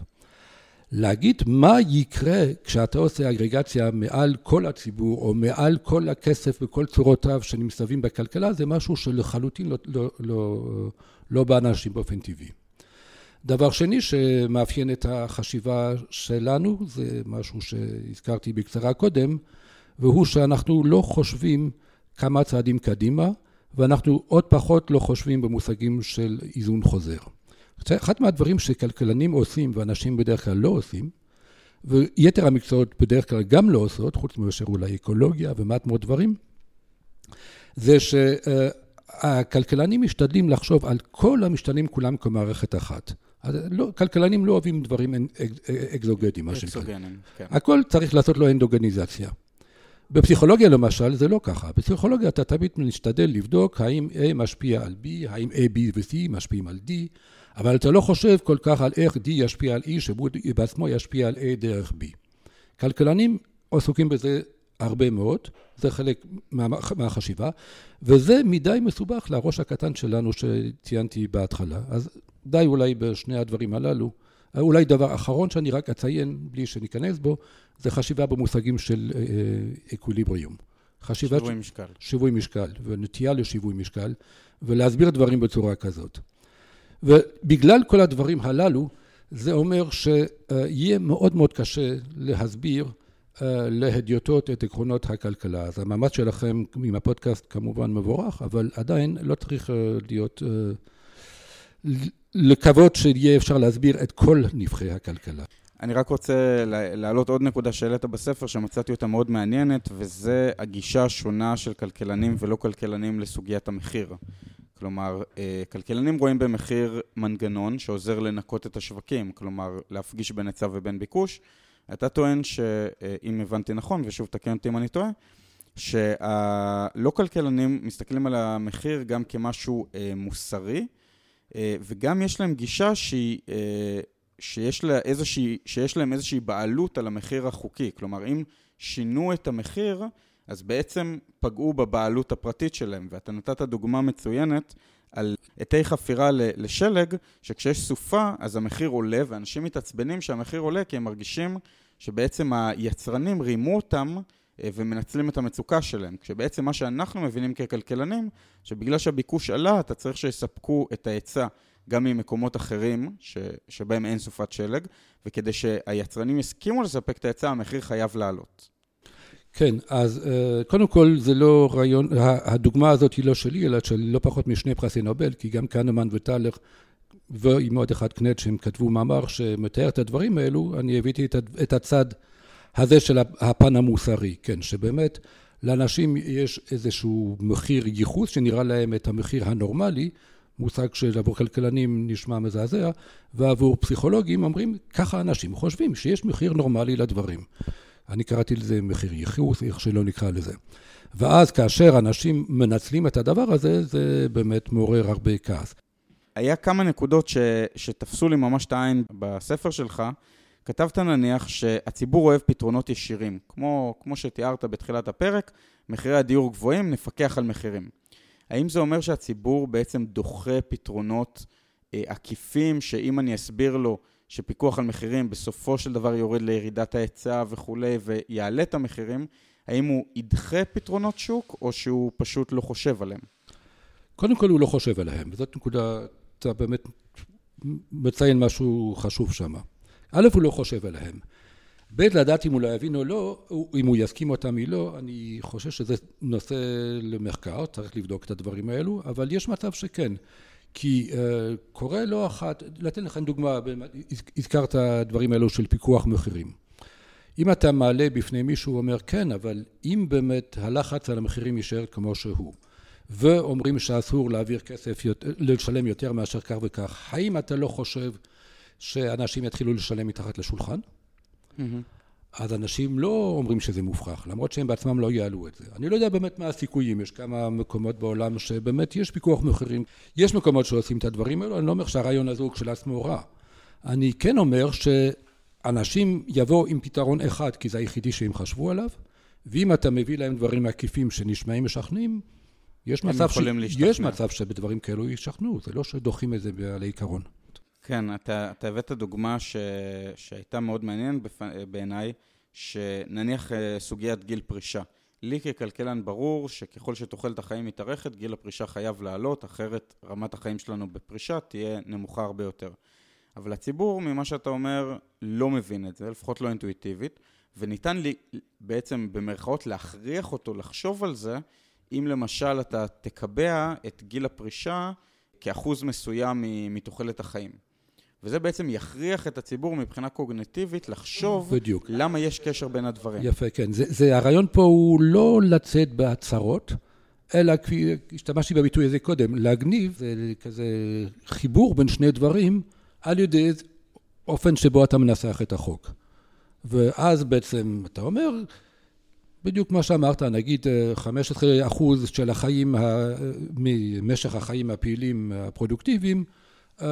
להגיד מה יקרה כשאתה עושה אגרגציה מעל כל הציבור או מעל כל הכסף וכל צורותיו שנמצאים בכלכלה זה משהו שלחלוטין לא, לא, לא, לא באנשים באופן טבעי. דבר שני שמאפיין את החשיבה שלנו זה משהו שהזכרתי בקצרה קודם והוא שאנחנו לא חושבים כמה צעדים קדימה ואנחנו עוד פחות לא חושבים במושגים של איזון חוזר. אחד מהדברים שכלכלנים עושים ואנשים בדרך כלל לא עושים, ויתר המקצועות בדרך כלל גם לא עושות, חוץ מאשר אולי אקולוגיה ומעט מאוד דברים, זה שהכלכלנים משתדלים לחשוב על כל המשתנים כולם כמערכת אחת. לא, כלכלנים לא אוהבים דברים אקזוגטיים, מה שנקרא. כן. הכל צריך לעשות לו אנדוגניזציה. בפסיכולוגיה למשל זה לא ככה, בפסיכולוגיה אתה תמיד משתדל לבדוק האם A משפיע על B, האם A, B ו-C משפיעים על D, אבל אתה לא חושב כל כך על איך D ישפיע על E, שהוא בעצמו ישפיע על A דרך B. כלכלנים עסוקים בזה הרבה מאוד, זה חלק מה, מהחשיבה, וזה מדי מסובך לראש הקטן שלנו שציינתי בהתחלה. אז די אולי בשני הדברים הללו. אולי דבר אחרון שאני רק אציין, בלי שניכנס בו, זה חשיבה במושגים של אקוויליבריום. חשיבה... שיווי משקל. שיווי משקל, ונטייה לשיווי משקל, ולהסביר דברים בצורה כזאת. ובגלל כל הדברים הללו, זה אומר שיהיה מאוד מאוד קשה להסביר להדיוטות את עקרונות הכלכלה. אז המאמץ שלכם עם הפודקאסט כמובן מבורך, אבל עדיין לא צריך להיות, לקוות שיהיה אפשר להסביר את כל נבחי הכלכלה. אני רק רוצה להעלות עוד נקודה שהעלית בספר, שמצאתי אותה מאוד מעניינת, וזה הגישה השונה של כלכלנים ולא כלכלנים לסוגיית המחיר. כלומר, אה, כלכלנים רואים במחיר מנגנון שעוזר לנקות את השווקים, כלומר, להפגיש בין היצע ובין ביקוש. אתה טוען שאם הבנתי נכון, ושוב תקן אותי אם אני טועה, שהלא כלכלנים מסתכלים על המחיר גם כמשהו אה, מוסרי, אה, וגם יש להם גישה שהיא, שיש, לה איזושהי, שיש להם איזושהי בעלות על המחיר החוקי. כלומר, אם שינו את המחיר, אז בעצם פגעו בבעלות הפרטית שלהם. ואתה נתת דוגמה מצוינת על עטי חפירה לשלג, שכשיש סופה אז המחיר עולה, ואנשים מתעצבנים שהמחיר עולה כי הם מרגישים שבעצם היצרנים רימו אותם אה, ומנצלים את המצוקה שלהם. כשבעצם מה שאנחנו מבינים ככלכלנים, שבגלל שהביקוש עלה, אתה צריך שיספקו את ההיצע גם ממקומות אחרים ש, שבהם אין סופת שלג, וכדי שהיצרנים יסכימו לספק את ההיצע, המחיר חייב לעלות. כן, אז אה, קודם כל זה לא רעיון, הדוגמה הזאת היא לא שלי, אלא של לא פחות משני פרסי נובל, כי גם קנמן וטלר ועם עוד אחד קנט שהם כתבו מאמר שמתאר את הדברים האלו, אני הבאתי את הצד הזה של הפן המוסרי, כן, שבאמת לאנשים יש איזשהו מחיר ייחוס שנראה להם את המחיר הנורמלי, מושג שעבור כלכלנים נשמע מזעזע, ועבור פסיכולוגים אומרים, ככה אנשים חושבים, שיש מחיר נורמלי לדברים. אני קראתי לזה מחיר ייחוס, איך שלא נקרא לזה. ואז כאשר אנשים מנצלים את הדבר הזה, זה באמת מעורר הרבה כעס. היה כמה נקודות ש, שתפסו לי ממש את העין בספר שלך. כתבת נניח שהציבור אוהב פתרונות ישירים. כמו, כמו שתיארת בתחילת הפרק, מחירי הדיור גבוהים, נפקח על מחירים. האם זה אומר שהציבור בעצם דוחה פתרונות אה, עקיפים, שאם אני אסביר לו שפיקוח על מחירים בסופו של דבר יורד לירידת ההיצע וכולי ויעלה את המחירים, האם הוא ידחה פתרונות שוק או שהוא פשוט לא חושב עליהם? קודם כל הוא לא חושב עליהם, וזאת נקודה, אתה באמת מציין משהו חשוב שם. א', הוא לא חושב עליהם. ב', לדעת אם הוא לא יבין או לא, אם הוא יסכים אותם או לא, אני חושב שזה נושא למחקר, צריך לבדוק את הדברים האלו, אבל יש מצב שכן. כי uh, קורה לא אחת, לתת לכם דוגמה, הזכרת הדברים האלו של פיקוח מחירים. אם אתה מעלה בפני מישהו, הוא אומר, כן, אבל אם באמת הלחץ על המחירים יישאר כמו שהוא, ואומרים שאסור להעביר כסף, לשלם יותר מאשר כך וכך, האם אתה לא חושב שאנשים יתחילו לשלם מתחת לשולחן? Mm-hmm. אז אנשים לא אומרים שזה מופרך, למרות שהם בעצמם לא יעלו את זה. אני לא יודע באמת מה הסיכויים, יש כמה מקומות בעולם שבאמת יש פיקוח מחירים, יש מקומות שעושים את הדברים האלו, אני לא אומר שהרעיון הזה הוא כשלעצמו רע. אני כן אומר שאנשים יבואו עם פתרון אחד, כי זה היחידי שהם חשבו עליו, ואם אתה מביא להם דברים עקיפים שנשמעים משכנעים, יש מצב, ש... יש מצב שבדברים כאלו ישכנעו, זה לא שדוחים את זה על העיקרון. כן, אתה, אתה הבאת דוגמה ש... שהייתה מאוד מעניינת בפ... בעיניי, שנניח אה, סוגיית גיל פרישה. לי ככלכלן ברור שככל שתוחלת החיים מתארכת, גיל הפרישה חייב לעלות, אחרת רמת החיים שלנו בפרישה תהיה נמוכה הרבה יותר. אבל הציבור, ממה שאתה אומר, לא מבין את זה, לפחות לא אינטואיטיבית, וניתן לי בעצם במרכאות להכריח אותו לחשוב על זה, אם למשל אתה תקבע את גיל הפרישה כאחוז מסוים מתוחלת החיים. וזה בעצם יכריח את הציבור מבחינה קוגנטיבית לחשוב בדיוק. למה יש קשר בין הדברים. יפה, כן. זה, זה, הרעיון פה הוא לא לצאת בהצהרות, אלא כפי, השתמשתי בביטוי הזה קודם, להגניב, זה כזה חיבור בין שני דברים על ידי אופן שבו אתה מנסח את החוק. ואז בעצם אתה אומר, בדיוק מה שאמרת, נגיד 15 אחוז של החיים, ממשך החיים הפעילים הפרודוקטיביים, אה,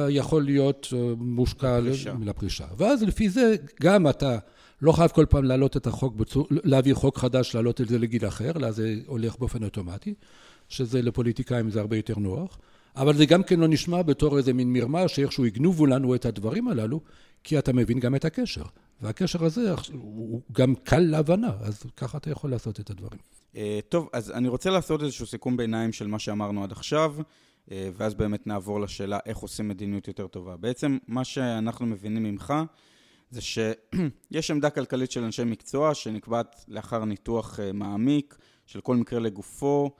יכול להיות אה, מושקע לפרישה. ואז לפי זה גם אתה לא חייב כל פעם להעלות את החוק, להעביר חוק חדש, להעלות את זה לגיל אחר, אלא זה הולך באופן אוטומטי, שזה לפוליטיקאים זה הרבה יותר נוח. אבל זה גם כן לא נשמע בתור איזה מין מרמה שאיכשהו יגנובו לנו את הדברים הללו, כי אתה מבין גם את הקשר. והקשר הזה הוא גם קל להבנה, אז ככה אתה יכול לעשות את הדברים. אה, טוב, אז אני רוצה לעשות איזשהו סיכום ביניים של מה שאמרנו עד עכשיו. אה, ואז באמת נעבור לשאלה איך עושים מדיניות יותר טובה. בעצם מה שאנחנו מבינים ממך זה שיש (clears throat) עמדה כלכלית של אנשי מקצוע שנקבעת לאחר ניתוח אה, מעמיק של כל מקרה לגופו,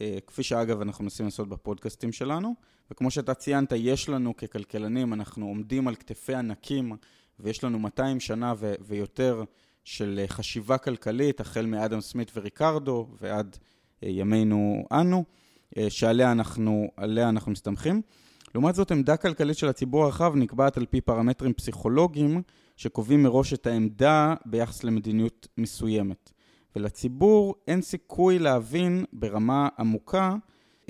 אה, כפי שאגב אנחנו מנסים לעשות בפודקאסטים שלנו, וכמו שאתה ציינת, יש לנו ככלכלנים, אנחנו עומדים על כתפי ענקים ויש לנו 200 שנה ו- ויותר של חשיבה כלכלית, החל מאדם סמית וריקרדו ועד ימינו אנו. אה, שעליה אנחנו, אנחנו מסתמכים. לעומת זאת, עמדה כלכלית של הציבור הרחב נקבעת על פי פרמטרים פסיכולוגיים שקובעים מראש את העמדה ביחס למדיניות מסוימת. ולציבור אין סיכוי להבין ברמה עמוקה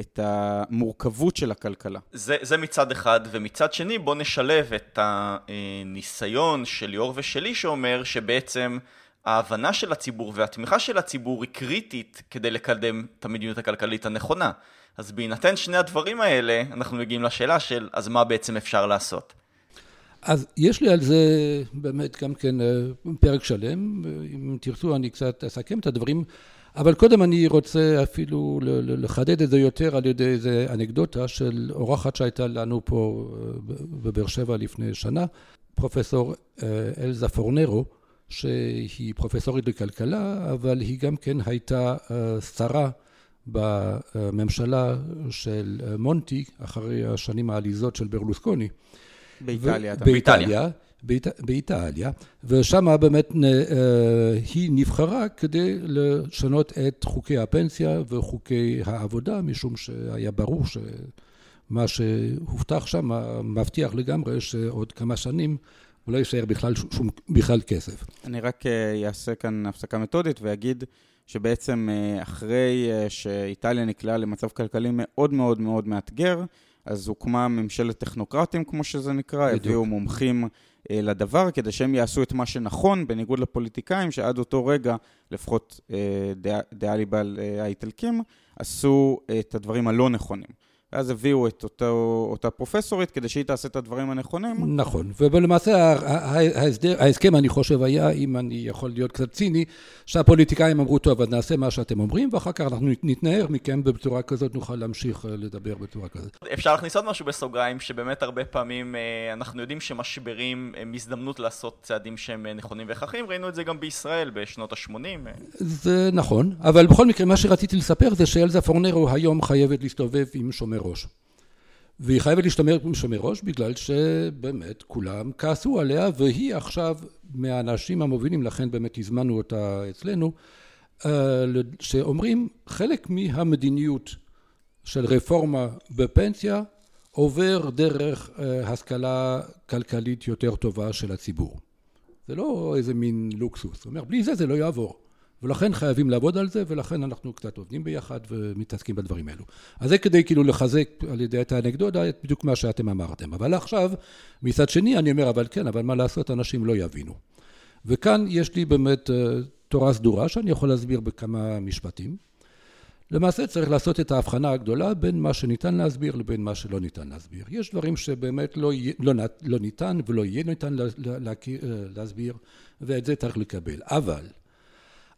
את המורכבות של הכלכלה. זה, זה מצד אחד, ומצד שני בוא נשלב את הניסיון של ליאור ושלי שאומר שבעצם ההבנה של הציבור והתמיכה של הציבור היא קריטית כדי לקדם את המדיניות הכלכלית הנכונה. אז בהינתן שני הדברים האלה, אנחנו מגיעים לשאלה של אז מה בעצם אפשר לעשות. אז יש לי על זה באמת גם כן אה, פרק שלם, אם תרצו אני קצת אסכם את הדברים, אבל קודם אני רוצה אפילו לחדד את זה יותר על ידי איזה אנקדוטה של אורחת שהייתה לנו פה אה, בבאר שבע לפני שנה, פרופסור אה, אלזה פורנרו, שהיא פרופסורית בכלכלה, אבל היא גם כן הייתה אה, שרה בממשלה של אה, מונטי, אחרי השנים העליזות של ברלוסקוני. באיטליה. ו- באיטליה. באיט... באיטליה, ושם באמת אה, היא נבחרה כדי לשנות את חוקי הפנסיה וחוקי העבודה, משום שהיה ברור שמה שהובטח שם מבטיח לגמרי שעוד כמה שנים הוא לא יישאר בכלל שום, בכלל כסף. אני רק אה, אעשה כאן הפסקה מתודית ואגיד שבעצם אה, אחרי אה, שאיטליה נקלעה למצב כלכלי מאוד מאוד מאוד מאתגר, אז הוקמה ממשלת טכנוקרטים, כמו שזה נקרא, בדיוק. הביאו מומחים לדבר, כדי שהם יעשו את מה שנכון, בניגוד לפוליטיקאים, שעד אותו רגע, לפחות דעה ליבל האיטלקים, עשו את הדברים הלא נכונים. ואז הביאו את אותו, אותה פרופסורית כדי שהיא תעשה את הדברים הנכונים. נכון, ולמעשה ההסדר, ההסכם אני חושב היה, אם אני יכול להיות קצת ציני, שהפוליטיקאים אמרו, טוב, אז נעשה מה שאתם אומרים, ואחר כך אנחנו נתנער מכם בצורה כזאת, נוכל להמשיך אה, לדבר בצורה כזאת. אפשר להכניס עוד משהו בסוגריים, שבאמת הרבה פעמים אה, אנחנו יודעים שמשברים הם הזדמנות לעשות צעדים שהם אה, נכונים והכרחיים, ראינו את זה גם בישראל בשנות ה-80. זה נכון, אבל בכל מקרה, מה שרציתי לספר זה שאלזה פורנרו היום חייבת להסתובב עם שומר ראש. והיא חייבת להשתמר מראש בגלל שבאמת כולם כעסו עליה והיא עכשיו מהאנשים המובילים, לכן באמת הזמנו אותה אצלנו, אה, שאומרים חלק מהמדיניות של רפורמה בפנסיה עובר דרך אה, השכלה כלכלית יותר טובה של הציבור. זה לא איזה מין לוקסוס, הוא אומר בלי זה זה לא יעבור. ולכן חייבים לעבוד על זה, ולכן אנחנו קצת עובדים ביחד ומתעסקים בדברים האלו. אז זה כדי כאילו לחזק על ידי את האנקדודה, את בדיוק מה שאתם אמרתם. אבל עכשיו, מצד שני, אני אומר, אבל כן, אבל מה לעשות, אנשים לא יבינו. וכאן יש לי באמת אה, תורה סדורה שאני יכול להסביר בכמה משפטים. למעשה צריך לעשות את ההבחנה הגדולה בין מה שניתן להסביר לבין מה שלא ניתן להסביר. יש דברים שבאמת לא, לא, לא ניתן ולא יהיה ניתן לה, לה, לה, להסביר, ואת זה צריך לקבל. אבל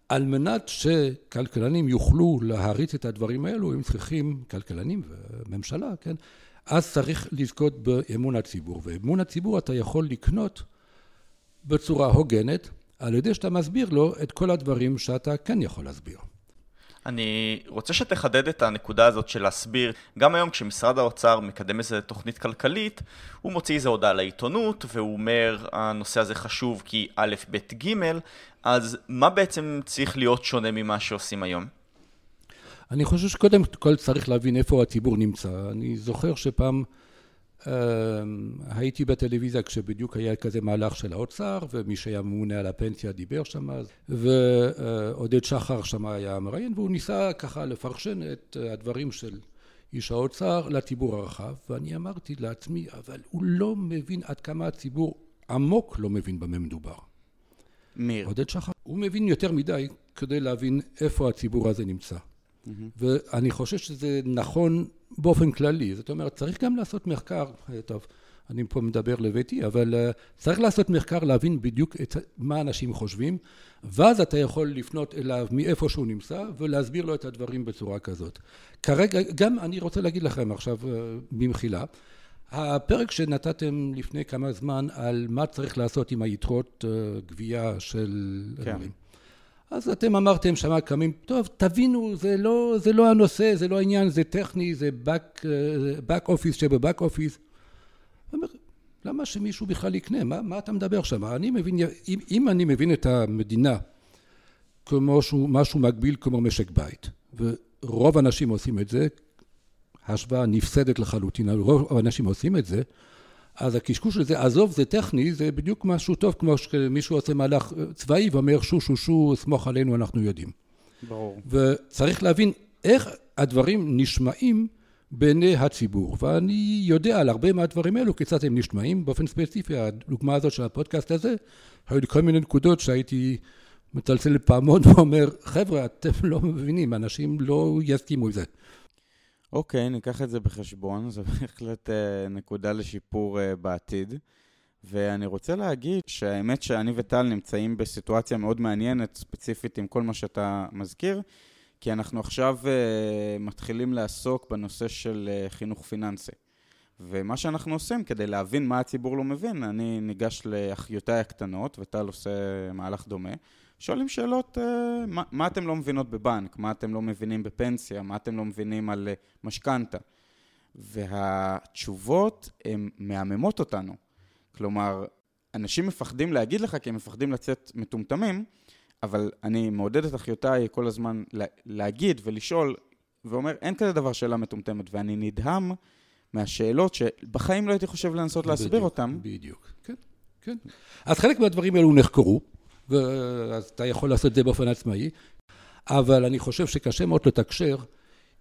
על מנת שכלכלנים יוכלו להריץ את הדברים האלו, הם צריכים, כלכלנים וממשלה, כן? אז צריך לזכות באמון הציבור. ואמון הציבור אתה יכול לקנות בצורה הוגנת, על ידי שאתה מסביר לו את כל הדברים שאתה כן יכול להסביר. אני רוצה שתחדד את הנקודה הזאת של להסביר, גם היום כשמשרד האוצר מקדם איזה תוכנית כלכלית, הוא מוציא איזה הודעה לעיתונות, והוא אומר, הנושא הזה חשוב כי א', ב', ג', אז מה בעצם צריך להיות שונה ממה שעושים היום? אני חושב שקודם כל צריך להבין איפה הציבור נמצא. אני זוכר שפעם הייתי בטלוויזיה כשבדיוק היה כזה מהלך של האוצר, ומי שהיה ממונה על הפנסיה דיבר שם, ועודד שחר שם היה מראיין, והוא ניסה ככה לפרשן את הדברים של איש האוצר לציבור הרחב, ואני אמרתי לעצמי, אבל הוא לא מבין עד כמה הציבור עמוק לא מבין במה מדובר. מיר. עודד שחר. הוא מבין יותר מדי כדי להבין איפה הציבור הזה נמצא. Mm-hmm. ואני חושב שזה נכון באופן כללי. זאת אומרת, צריך גם לעשות מחקר, אה, טוב, אני פה מדבר לביתי, אבל uh, צריך לעשות מחקר להבין בדיוק את מה אנשים חושבים, ואז אתה יכול לפנות אליו מאיפה שהוא נמצא ולהסביר לו את הדברים בצורה כזאת. כרגע, גם אני רוצה להגיד לכם עכשיו uh, במחילה, הפרק שנתתם לפני כמה זמן על מה צריך לעשות עם היתרות uh, גבייה של... כן. אז אתם אמרתם שמה קמים, טוב, תבינו, זה לא, זה לא הנושא, זה לא העניין, זה טכני, זה back, back office שבבאק אופיס. למה שמישהו בכלל יקנה? מה, מה אתה מדבר שם? אני מבין, אם, אם אני מבין את המדינה כמו שהוא, משהו מקביל כמו משק בית, ורוב האנשים עושים את זה, השוואה נפסדת לחלוטין, רוב האנשים עושים את זה, אז הקשקוש הזה, עזוב, זה טכני, זה בדיוק משהו טוב, כמו שמישהו עושה מהלך צבאי ואומר שו שו שו, סמוך עלינו, אנחנו יודעים. ברור. וצריך להבין איך הדברים נשמעים בעיני הציבור. ואני יודע על הרבה מהדברים האלו, כיצד הם נשמעים. באופן ספציפי, הדוגמה הזאת של הפודקאסט הזה, היו לי כל מיני נקודות שהייתי מצלצל פעמון ואומר, חבר'ה, אתם לא מבינים, אנשים לא יסכימו עם זה. אוקיי, ניקח את זה בחשבון, זו (laughs) בהחלט uh, נקודה לשיפור uh, בעתיד. ואני רוצה להגיד שהאמת שאני וטל נמצאים בסיטואציה מאוד מעניינת, ספציפית עם כל מה שאתה מזכיר, כי אנחנו עכשיו uh, מתחילים לעסוק בנושא של uh, חינוך פיננסי. ומה שאנחנו עושים כדי להבין מה הציבור לא מבין, אני ניגש לאחיותיי הקטנות, וטל עושה מהלך דומה. שואלים שאלות, אה, מה, מה אתם לא מבינות בבנק, מה אתם לא מבינים בפנסיה, מה אתם לא מבינים על אה, משכנתה. והתשובות הן מהממות אותנו. כלומר, אנשים מפחדים להגיד לך כי הם מפחדים לצאת מטומטמים, אבל אני מעודד את אחיותיי כל הזמן להגיד ולשאול, ואומר, אין כזה דבר שאלה מטומטמת, ואני נדהם מהשאלות שבחיים לא הייתי חושב לנסות להסביר אותן. בדיוק, כן, כן. אז חלק מהדברים האלו נחקרו. ואז אתה יכול לעשות את זה באופן עצמאי, אבל אני חושב שקשה מאוד לתקשר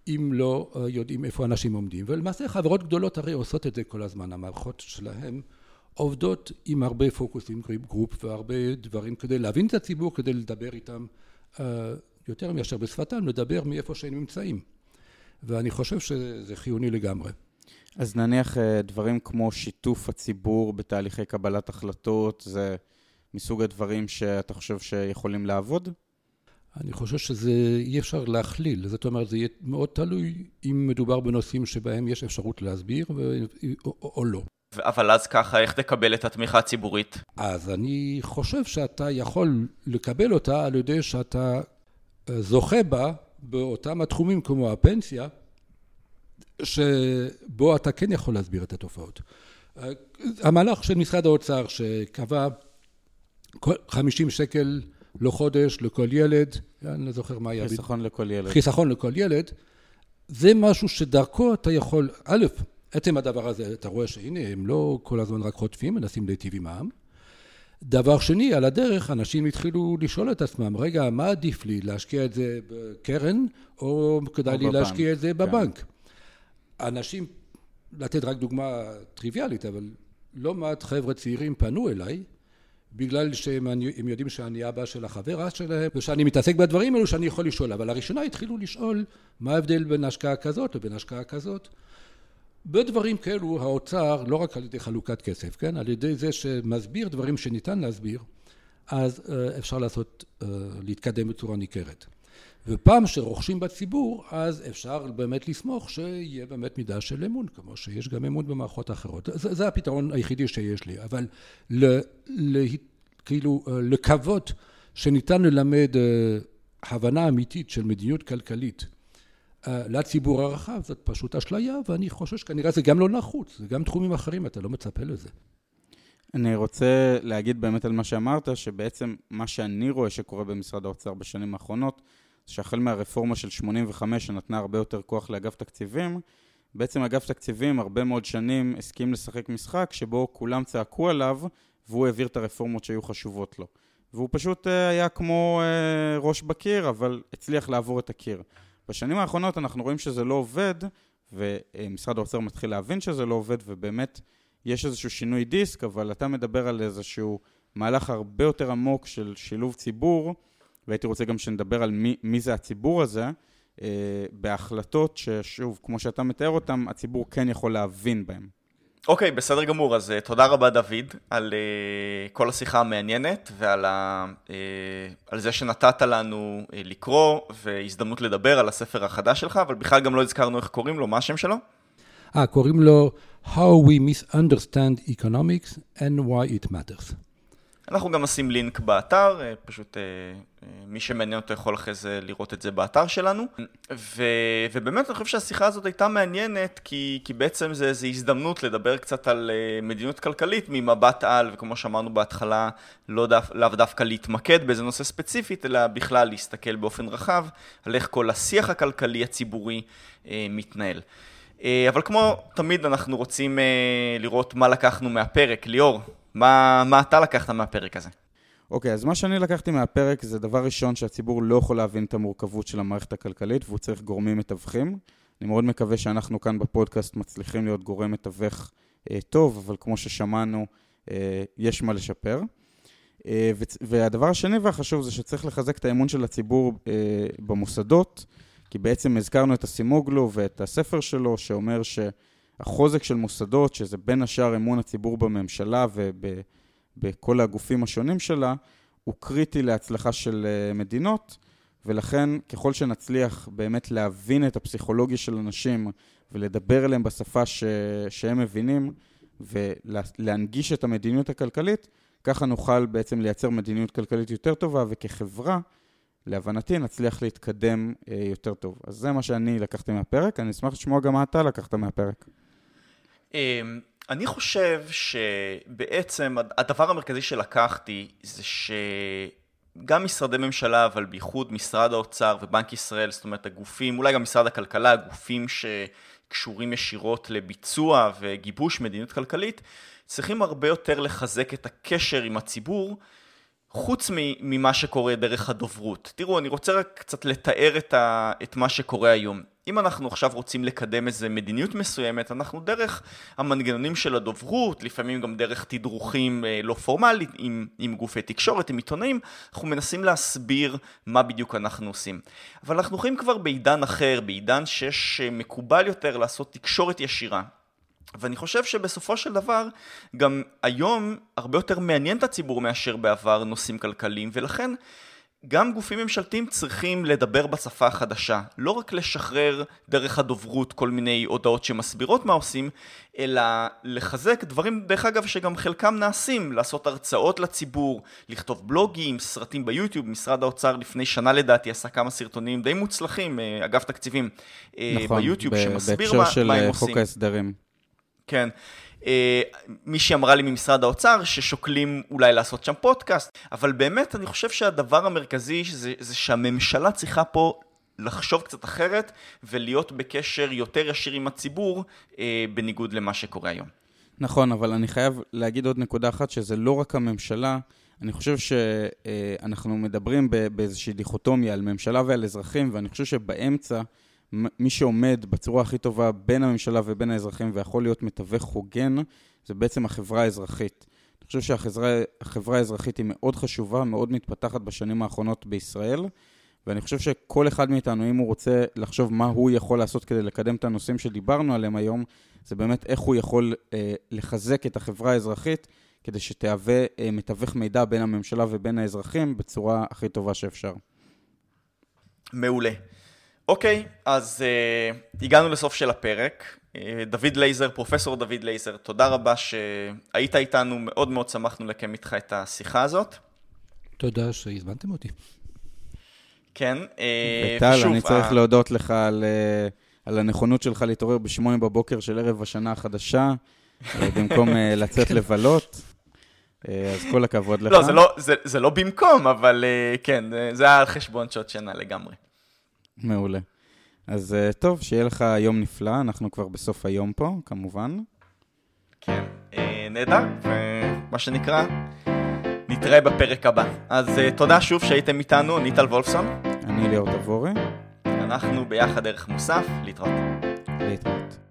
אם לא אה, יודעים איפה אנשים עומדים. ולמעשה חברות גדולות הרי עושות את זה כל הזמן, המערכות שלהם עובדות עם הרבה focus group והרבה דברים כדי להבין את הציבור, כדי לדבר איתם אה, יותר מאשר בשפתם, לדבר מאיפה שהם נמצאים. ואני חושב שזה חיוני לגמרי. אז נניח אה, דברים כמו שיתוף הציבור בתהליכי קבלת החלטות, זה מסוג הדברים שאתה חושב שיכולים לעבוד? אני חושב שזה אי אפשר להכליל, זאת אומרת זה יהיה מאוד תלוי אם מדובר בנושאים שבהם יש אפשרות להסביר ו... או, או לא. אבל אז ככה, איך תקבל את התמיכה הציבורית? אז אני חושב שאתה יכול לקבל אותה על ידי שאתה אה, זוכה בה באותם התחומים כמו הפנסיה, שבו אתה כן יכול להסביר את התופעות. המהלך של משרד האוצר שקבע 50 שקל לחודש לכל ילד, אני לא זוכר מה היה. חיסכון לכל ילד. חיסכון לכל ילד, זה משהו שדרכו אתה יכול, א', עצם הדבר הזה, אתה רואה שהנה, הם לא כל הזמן רק חוטפים, מנסים להיטיב עם העם. דבר שני, על הדרך אנשים התחילו לשאול את עצמם, רגע, מה עדיף לי, להשקיע את זה בקרן, או כדאי או לי בבנק. להשקיע את זה כן. בבנק? כן. אנשים, לתת רק דוגמה טריוויאלית, אבל לא מעט חבר'ה צעירים פנו אליי, בגלל שהם יודעים שאני אבא של החברה שלהם, ושאני מתעסק בדברים האלו שאני יכול לשאול, אבל הראשונה התחילו לשאול מה ההבדל בין השקעה כזאת לבין השקעה כזאת. בדברים כאלו האוצר, לא רק על ידי חלוקת כסף, כן? על ידי זה שמסביר דברים שניתן להסביר, אז אה, אפשר לעשות, אה, להתקדם בצורה ניכרת. ופעם שרוכשים בציבור, אז אפשר באמת לסמוך שיהיה באמת מידה של אמון, כמו שיש גם אמון במערכות אחרות. זה, זה הפתרון היחידי שיש לי, אבל ל, ל, כאילו אה, לקוות שניתן ללמד הבנה אמיתית של מדיניות כלכלית אה, לציבור הרחב זאת פשוט אשליה, ואני חושב שכנראה זה גם לא נחוץ, זה גם תחומים אחרים, אתה לא מצפה לזה. אני רוצה להגיד באמת על מה שאמרת, שבעצם מה שאני רואה שקורה במשרד האוצר בשנים האחרונות, שהחל מהרפורמה של 85 שנתנה הרבה יותר כוח לאגף תקציבים, בעצם אגף תקציבים הרבה מאוד שנים הסכים לשחק משחק שבו כולם צעקו עליו והוא העביר את הרפורמות שהיו חשובות לו. והוא פשוט אה, היה כמו אה, ראש בקיר, אבל הצליח לעבור את הקיר. בשנים האחרונות אנחנו רואים שזה לא עובד, ומשרד האוצר מתחיל להבין שזה לא עובד, ובאמת יש איזשהו שינוי דיסק, אבל אתה מדבר על איזשהו מהלך הרבה יותר עמוק של שילוב ציבור, והייתי רוצה גם שנדבר על מי, מי זה הציבור הזה, אה, בהחלטות ששוב, כמו שאתה מתאר אותם, הציבור כן יכול להבין בהם. אוקיי, okay, בסדר גמור. אז uh, תודה רבה, דוד, על uh, כל השיחה המעניינת ועל ה, uh, על זה שנתת לנו uh, לקרוא והזדמנות לדבר על הספר החדש שלך, אבל בכלל גם לא הזכרנו איך קוראים לו, מה השם שלו? אה, קוראים לו How We Misunderstand Economics and Why It Matters. אנחנו גם נשים לינק באתר, אה, פשוט אה, אה, מי שמעניין אותו יכול אחרי זה לראות את זה באתר שלנו. ו, ובאמת אני חושב שהשיחה הזאת הייתה מעניינת, כי, כי בעצם זה, זה הזדמנות לדבר קצת על מדיניות כלכלית ממבט על, וכמו שאמרנו בהתחלה, לא דו, לאו דווקא להתמקד באיזה נושא ספציפית, אלא בכלל להסתכל באופן רחב על איך כל השיח הכלכלי הציבורי מתנהל. אבל כמו תמיד אנחנו רוצים לראות מה לקחנו מהפרק. ליאור, מה, מה אתה לקחת מהפרק הזה? אוקיי, okay, אז מה שאני לקחתי מהפרק זה דבר ראשון שהציבור לא יכול להבין את המורכבות של המערכת הכלכלית והוא צריך גורמים מתווכים. אני מאוד מקווה שאנחנו כאן בפודקאסט מצליחים להיות גורם מתווך אה, טוב, אבל כמו ששמענו, אה, יש מה לשפר. אה, והדבר השני והחשוב זה שצריך לחזק את האמון של הציבור אה, במוסדות, כי בעצם הזכרנו את הסימוגלו ואת הספר שלו, שאומר ש... החוזק של מוסדות, שזה בין השאר אמון הציבור בממשלה ובכל הגופים השונים שלה, הוא קריטי להצלחה של אה, מדינות, ולכן ככל שנצליח באמת להבין את הפסיכולוגיה של אנשים ולדבר אליהם בשפה ש... שהם מבינים ולהנגיש את המדיניות הכלכלית, ככה נוכל בעצם לייצר מדיניות כלכלית יותר טובה, וכחברה, להבנתי, נצליח להתקדם אה, יותר טוב. אז זה מה שאני לקחתי מהפרק, אני אשמח לשמוע גם מה אתה לקחת מהפרק. אמ, אני חושב שבעצם הדבר המרכזי שלקחתי זה שגם משרדי ממשלה, אבל בייחוד משרד האוצר ובנק ישראל, זאת אומרת הגופים, אולי גם משרד הכלכלה, הגופים שקשורים ישירות לביצוע וגיבוש מדיניות כלכלית, צריכים הרבה יותר לחזק את הקשר עם הציבור. חוץ ממה שקורה דרך הדוברות. תראו, אני רוצה רק קצת לתאר את, ה, את מה שקורה היום. אם אנחנו עכשיו רוצים לקדם איזה מדיניות מסוימת, אנחנו דרך המנגנונים של הדוברות, לפעמים גם דרך תדרוכים אה, לא פורמליים עם, עם גופי תקשורת, עם עיתונאים, אנחנו מנסים להסביר מה בדיוק אנחנו עושים. אבל אנחנו חיים כבר בעידן אחר, בעידן שיש אה, מקובל יותר לעשות תקשורת ישירה. ואני חושב שבסופו של דבר, גם היום הרבה יותר מעניין את הציבור מאשר בעבר נושאים כלכליים, ולכן גם גופים ממשלתיים צריכים לדבר בשפה החדשה, לא רק לשחרר דרך הדוברות כל מיני הודעות שמסבירות מה עושים, אלא לחזק דברים, דרך אגב, שגם חלקם נעשים, לעשות הרצאות לציבור, לכתוב בלוגים, סרטים ביוטיוב, משרד האוצר לפני שנה לדעתי עשה כמה סרטונים די מוצלחים, אה, אגב תקציבים, אה, נכון, ביוטיוב, שמסביר מה, מה הם עושים. נכון, בהקשר של חוק ההסדרים. כן. אה, מישהי אמרה לי ממשרד האוצר ששוקלים אולי לעשות שם פודקאסט, אבל באמת אני חושב שהדבר המרכזי זה, זה שהממשלה צריכה פה לחשוב קצת אחרת ולהיות בקשר יותר ישיר עם הציבור, אה, בניגוד למה שקורה היום. נכון, אבל אני חייב להגיד עוד נקודה אחת, שזה לא רק הממשלה, אני חושב שאנחנו מדברים באיזושהי דיכוטומיה על ממשלה ועל אזרחים, ואני חושב שבאמצע... מי שעומד בצורה הכי טובה בין הממשלה ובין האזרחים ויכול להיות מתווך הוגן, זה בעצם החברה האזרחית. אני חושב שהחברה האזרחית היא מאוד חשובה, מאוד מתפתחת בשנים האחרונות בישראל, ואני חושב שכל אחד מאיתנו, אם הוא רוצה לחשוב מה הוא יכול לעשות כדי לקדם את הנושאים שדיברנו עליהם היום, זה באמת איך הוא יכול אה, לחזק את החברה האזרחית כדי שתהווה אה, מתווך מידע בין הממשלה ובין האזרחים בצורה הכי טובה שאפשר. מעולה. אוקיי, אז uh, הגענו לסוף של הפרק. Uh, דוד לייזר, פרופסור דוד לייזר, תודה רבה שהיית איתנו, מאוד מאוד שמחנו לקיים איתך את השיחה הזאת. תודה שהזמנתם אותי. כן, uh, וטל, ושוב... אני צריך uh... להודות לך על, על הנכונות שלך להתעורר בשמונה בבוקר של ערב השנה החדשה, במקום (laughs) לצאת לבלות. אז כל הכבוד לך. לא, זה לא, זה, זה לא במקום, אבל כן, זה היה על חשבון שעות שינה לגמרי. מעולה. אז uh, טוב, שיהיה לך יום נפלא, אנחנו כבר בסוף היום פה, כמובן. כן, אה, נהדר, ומה שנקרא, נתראה בפרק הבא. אז uh, תודה שוב שהייתם איתנו, אני טל וולפסון. אני ליאור תבורי. אנחנו ביחד ערך מוסף, להתראות. להתראות.